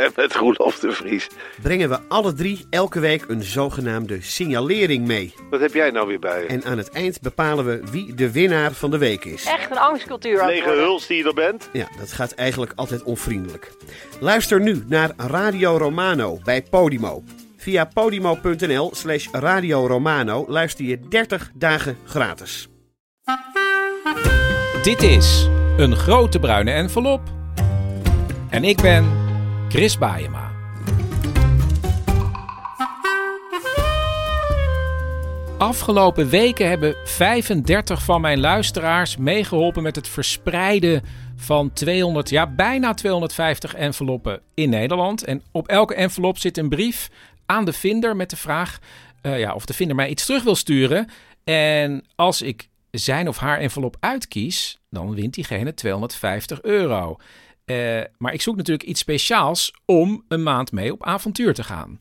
En met Roelof de Vries. brengen we alle drie elke week een zogenaamde signalering mee. Wat heb jij nou weer bij je? En aan het eind bepalen we wie de winnaar van de week is. Echt een angstcultuur Lege huls die je er bent? Ja, dat gaat eigenlijk altijd onvriendelijk. Luister nu naar Radio Romano bij Podimo. Via podimo.nl slash Radio Romano luister je 30 dagen gratis. Dit is een grote bruine envelop. En ik ben Chris Baayema. Afgelopen weken hebben 35 van mijn luisteraars meegeholpen met het verspreiden van 200, ja bijna 250 enveloppen in Nederland. En op elke envelop zit een brief aan de vinder met de vraag eh, ja, of de vinder mij iets terug wil sturen. En als ik zijn of haar envelop uitkies, dan wint diegene 250 euro. Eh, maar ik zoek natuurlijk iets speciaals om een maand mee op avontuur te gaan.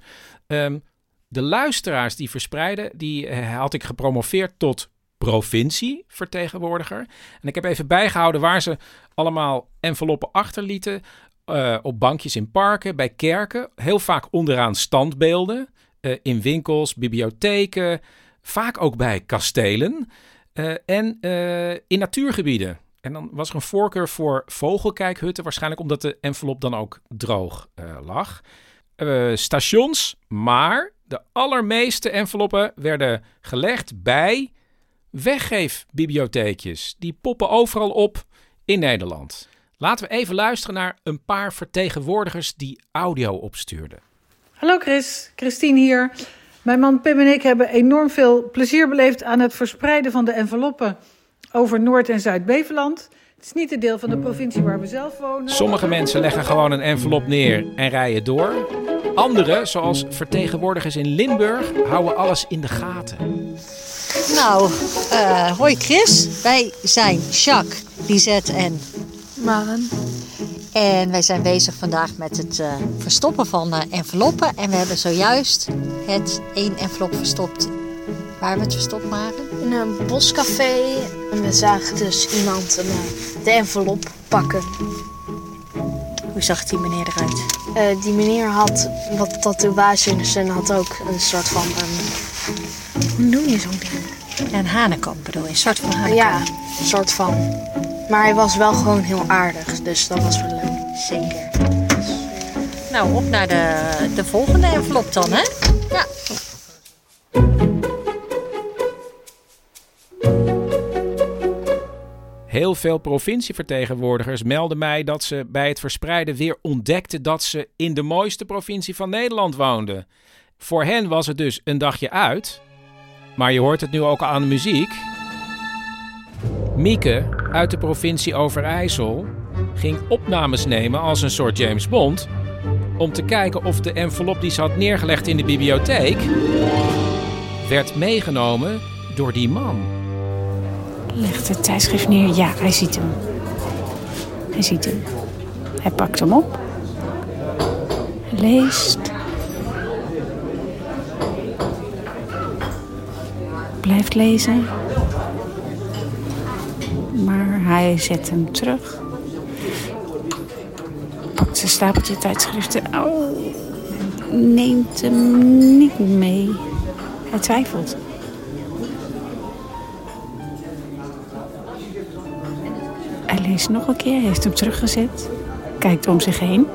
Ehm, de luisteraars die verspreiden, die eh, had ik gepromoveerd tot provincievertegenwoordiger. En ik heb even bijgehouden waar ze allemaal enveloppen achterlieten. eh, op bankjes in parken, bij kerken. Heel vaak onderaan standbeelden. in winkels, bibliotheken. Vaak ook bij kastelen. en in natuurgebieden. En dan was er een voorkeur voor vogelkijkhutten. Waarschijnlijk omdat de envelop dan ook droog eh, lag. Eh, stations, maar de allermeeste enveloppen werden gelegd bij weggeefbibliotheekjes. Die poppen overal op in Nederland. Laten we even luisteren naar een paar vertegenwoordigers die audio opstuurden. Hallo Chris, Christine hier. Mijn man Pim en ik hebben enorm veel plezier beleefd aan het verspreiden van de enveloppen over Noord- en Zuid-Beveland. Het is niet een deel van de provincie waar we zelf wonen. Sommige mensen leggen gewoon een envelop neer en rijden door. Anderen, zoals vertegenwoordigers in Limburg, houden alles in de gaten. Nou, eh, hoi Chris. Wij zijn Jacques, Lisette en Maren. En wij zijn bezig vandaag met het eh, verstoppen van eh, enveloppen. En we hebben zojuist het één envelop verstopt. Waar we het verstopt Maren? In een boscafé. En we zagen dus iemand een, eh, de envelop pakken. Hoe zag die meneer eruit? Eh, die meneer had wat tatoeages en had ook een soort van... een hoe noem je zo'n ding? Een hanekamp bedoel je? Een soort van hanekamp? Ja, een soort van. Maar hij was wel gewoon heel aardig, dus dat was wel leuk. Zeker. Nou, op naar de, de volgende envelop dan, hè? Heel veel provincievertegenwoordigers melden mij dat ze bij het verspreiden weer ontdekten dat ze in de mooiste provincie van Nederland woonden. Voor hen was het dus een dagje uit, maar je hoort het nu ook aan de muziek. Mieke uit de provincie Overijssel ging opnames nemen als een soort James Bond om te kijken of de envelop die ze had neergelegd in de bibliotheek werd meegenomen door die man. Legt het tijdschrift neer. Ja, hij ziet hem. Hij ziet hem. Hij pakt hem op. Leest. Blijft lezen. Maar hij zet hem terug. Pakt zijn stapeltje tijdschriften. Oh, neemt hem niet mee. Hij twijfelt. Leest nog een keer, heeft hem teruggezet, kijkt om zich heen.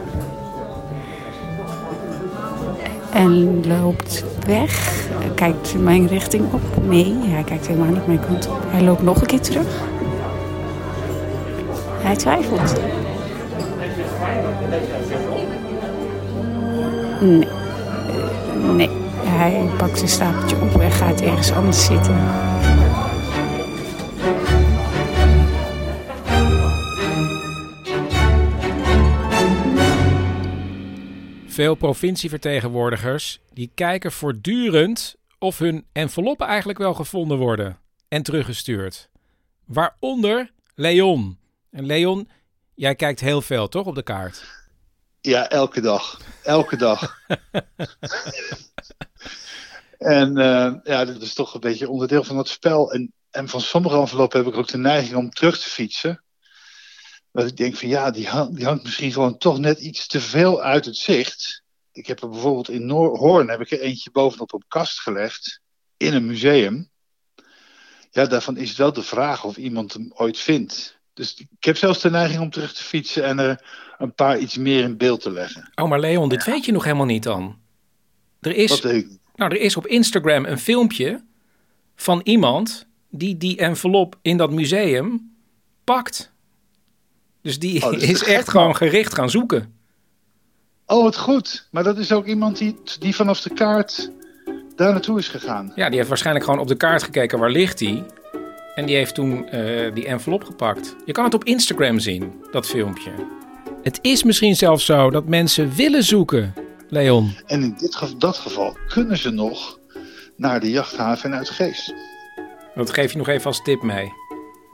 En loopt weg. Kijkt mijn richting op. Nee, hij kijkt helemaal niet mijn kant op. Hij loopt nog een keer terug. Hij twijfelt. Nee. Nee. Hij pakt zijn stapeltje op en gaat ergens anders zitten. Veel provincievertegenwoordigers die kijken voortdurend of hun enveloppen eigenlijk wel gevonden worden en teruggestuurd. Waaronder Leon. En Leon, jij kijkt heel veel, toch, op de kaart? Ja, elke dag. Elke dag. en uh, ja, dat is toch een beetje onderdeel van het spel. En, en van sommige enveloppen heb ik ook de neiging om terug te fietsen. Dat ik denk van ja, die, hang, die hangt misschien gewoon toch net iets te veel uit het zicht. Ik heb er bijvoorbeeld in Noor Hoorn heb ik er eentje bovenop op kast gelegd. In een museum. Ja, daarvan is wel de vraag of iemand hem ooit vindt. Dus ik heb zelfs de neiging om terug te fietsen en er een paar iets meer in beeld te leggen. Oh, maar Leon, dit weet je nog helemaal niet dan. Er is, nou, er is op Instagram een filmpje van iemand die die envelop in dat museum pakt. Dus die Oh, dus is echt gewoon gericht gaan zoeken. Oh, wat goed. Maar dat is ook iemand die, die vanaf de kaart daar naartoe is gegaan. Ja, die heeft waarschijnlijk gewoon op de kaart gekeken waar ligt die. En die heeft toen eh, die envelop gepakt. Je kan het op Instagram zien, dat filmpje. Het is misschien zelfs zo dat mensen willen zoeken, Leon. En in dit, ge- dat geval kunnen ze nog naar de jachthaven in Uitgeest. Dat geef je nog even als tip mee.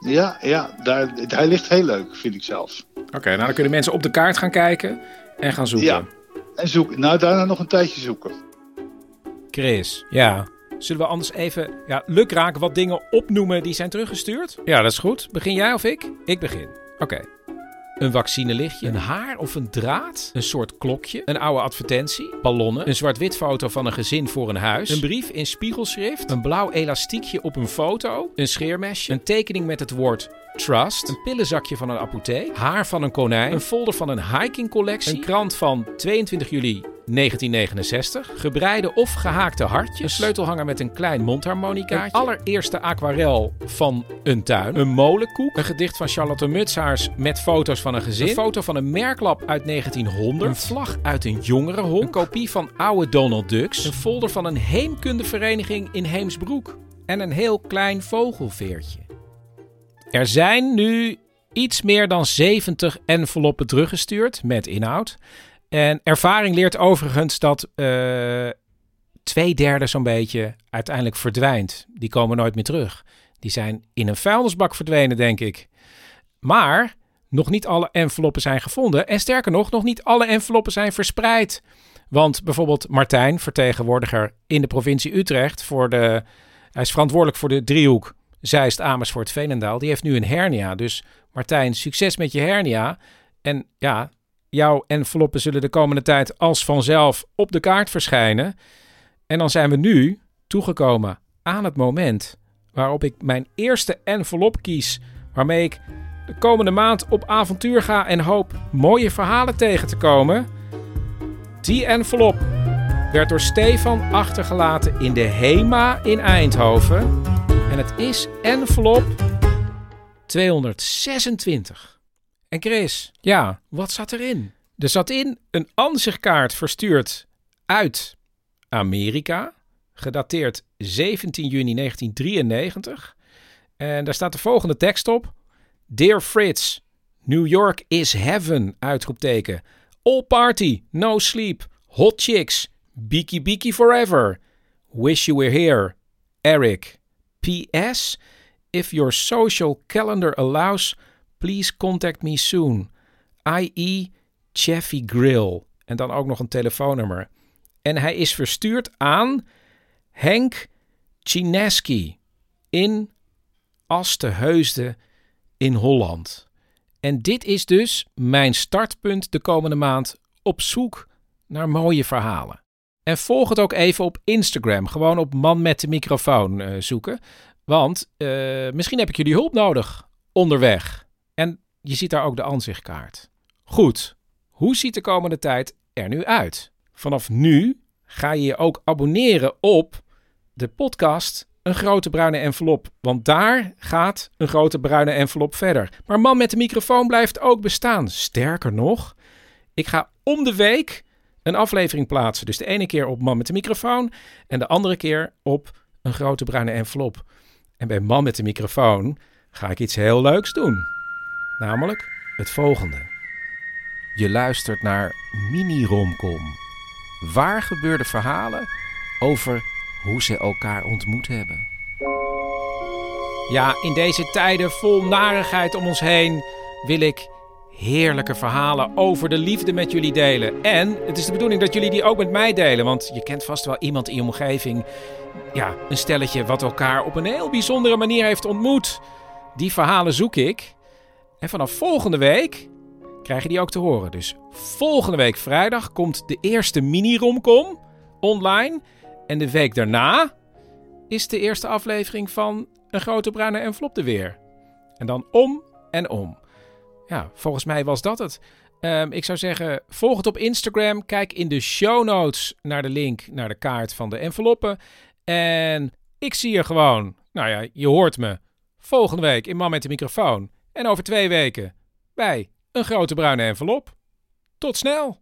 Ja, ja daar, hij ligt heel leuk, vind ik zelf. Oké, nou dan kunnen mensen op de kaart gaan kijken en gaan zoeken. Ja. En zoek, nou, daarna nog een tijdje zoeken. Chris. Ja. Zullen we anders even ja, lukraak wat dingen opnoemen die zijn teruggestuurd? Ja, dat is goed. Begin jij of ik? Ik begin. Oké. Een vaccinelichtje, een haar of een draad, een soort klokje, een oude advertentie, ballonnen, een zwart-wit foto van een gezin voor een huis, een brief in spiegelschrift, een blauw elastiekje op een foto, een scheermesje, een tekening met het woord trust, een pillenzakje van een apotheek, haar van een konijn, een folder van een hikingcollectie, een krant van 22 juli 1969, gebreide of gehaakte hartjes, een sleutelhanger met een klein mondharmonicaatje, een allereerste aquarel van een tuin, een molenkoek, een gedicht van Charlotte Mutshaars met foto's van een gezin, een foto van een merklap uit 1900, een vlag uit een jongerenhok, een kopie van oude Donald Ducks, een folder van een heemkundevereniging in Heemsbroek. En een heel klein vogelveertje. Er zijn nu iets meer dan 70 enveloppen teruggestuurd met inhoud. En ervaring leert overigens dat eh, twee derde zo'n beetje uiteindelijk verdwijnt. Die komen nooit meer terug. Die zijn in een vuilnisbak verdwenen, denk ik. Maar nog niet alle enveloppen zijn gevonden. En sterker nog, nog niet alle enveloppen zijn verspreid. Want bijvoorbeeld Martijn, vertegenwoordiger in de provincie Utrecht, voor de, hij is verantwoordelijk voor de driehoek Zeist, Amersfoort, Veenendaal. Die heeft nu een hernia. Dus Martijn, succes met je hernia. En ja, jouw enveloppen zullen de komende tijd als vanzelf op de kaart verschijnen. En dan zijn we nu toegekomen aan het moment waarop ik mijn eerste envelop kies. Waarmee ik de komende maand op avontuur ga en hoop mooie verhalen tegen te komen. Die envelop werd door Stefan achtergelaten in de HEMA in Eindhoven. En het is envelop 226. En Chris, ja, wat zat erin? Er zat in een ansichtkaart verstuurd uit Amerika, gedateerd 17 juni 1993. En daar staat de volgende tekst op. Dear Fritz, New York is heaven, uitroepteken. All party, no sleep, hot chicks, beaky beaky forever. Wish you were here, Eric. P.S. If your social calendar allows, please contact me soon. I.e. Cheffy Grill. En dan ook nog een telefoonnummer. En hij is verstuurd aan Henk Chineski in Asteheusden in Holland. En dit is dus mijn startpunt de komende maand op zoek naar mooie verhalen. En volg het ook even op Instagram. Gewoon op man met de microfoon eh, zoeken. Want eh, misschien heb ik jullie hulp nodig onderweg. En je ziet daar ook de aanzichtkaart. Goed, hoe ziet de komende tijd er nu uit? Vanaf nu ga je je ook abonneren op de podcast Een Grote Bruine Envelop. Want daar gaat een grote bruine envelop verder. Maar man met de microfoon blijft ook bestaan. Sterker nog, ik ga om de week een aflevering plaatsen. Dus de ene keer op Man met de microfoon en de andere keer op een grote bruine envelop. En bij Man met de microfoon ga ik iets heel leuks doen. Namelijk het volgende. Je luistert naar Mini-Romcom. Waar gebeurde verhalen over hoe ze elkaar ontmoet hebben. Ja, in deze tijden vol narigheid om ons heen wil ik heerlijke verhalen over de liefde met jullie delen. En het is de bedoeling dat jullie die ook met mij delen, want je kent vast wel iemand in je omgeving, ja, een stelletje wat elkaar op een heel bijzondere manier heeft ontmoet. Die verhalen zoek ik. En vanaf volgende week krijg je die ook te horen. Dus volgende week vrijdag komt de eerste mini-romcom online. En de week daarna is de eerste aflevering van Een Grote Bruine Envelop er weer. En dan om en om. Ja, volgens mij was dat het. Ehm, ik zou zeggen, volg het op Instagram. Kijk in de show notes naar de link naar de kaart van de enveloppen. En ik zie je gewoon, nou ja, je hoort me, volgende week in Man met de microfoon. En over twee weken bij Een Grote Bruine Envelop. Tot snel!